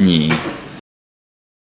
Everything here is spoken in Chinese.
你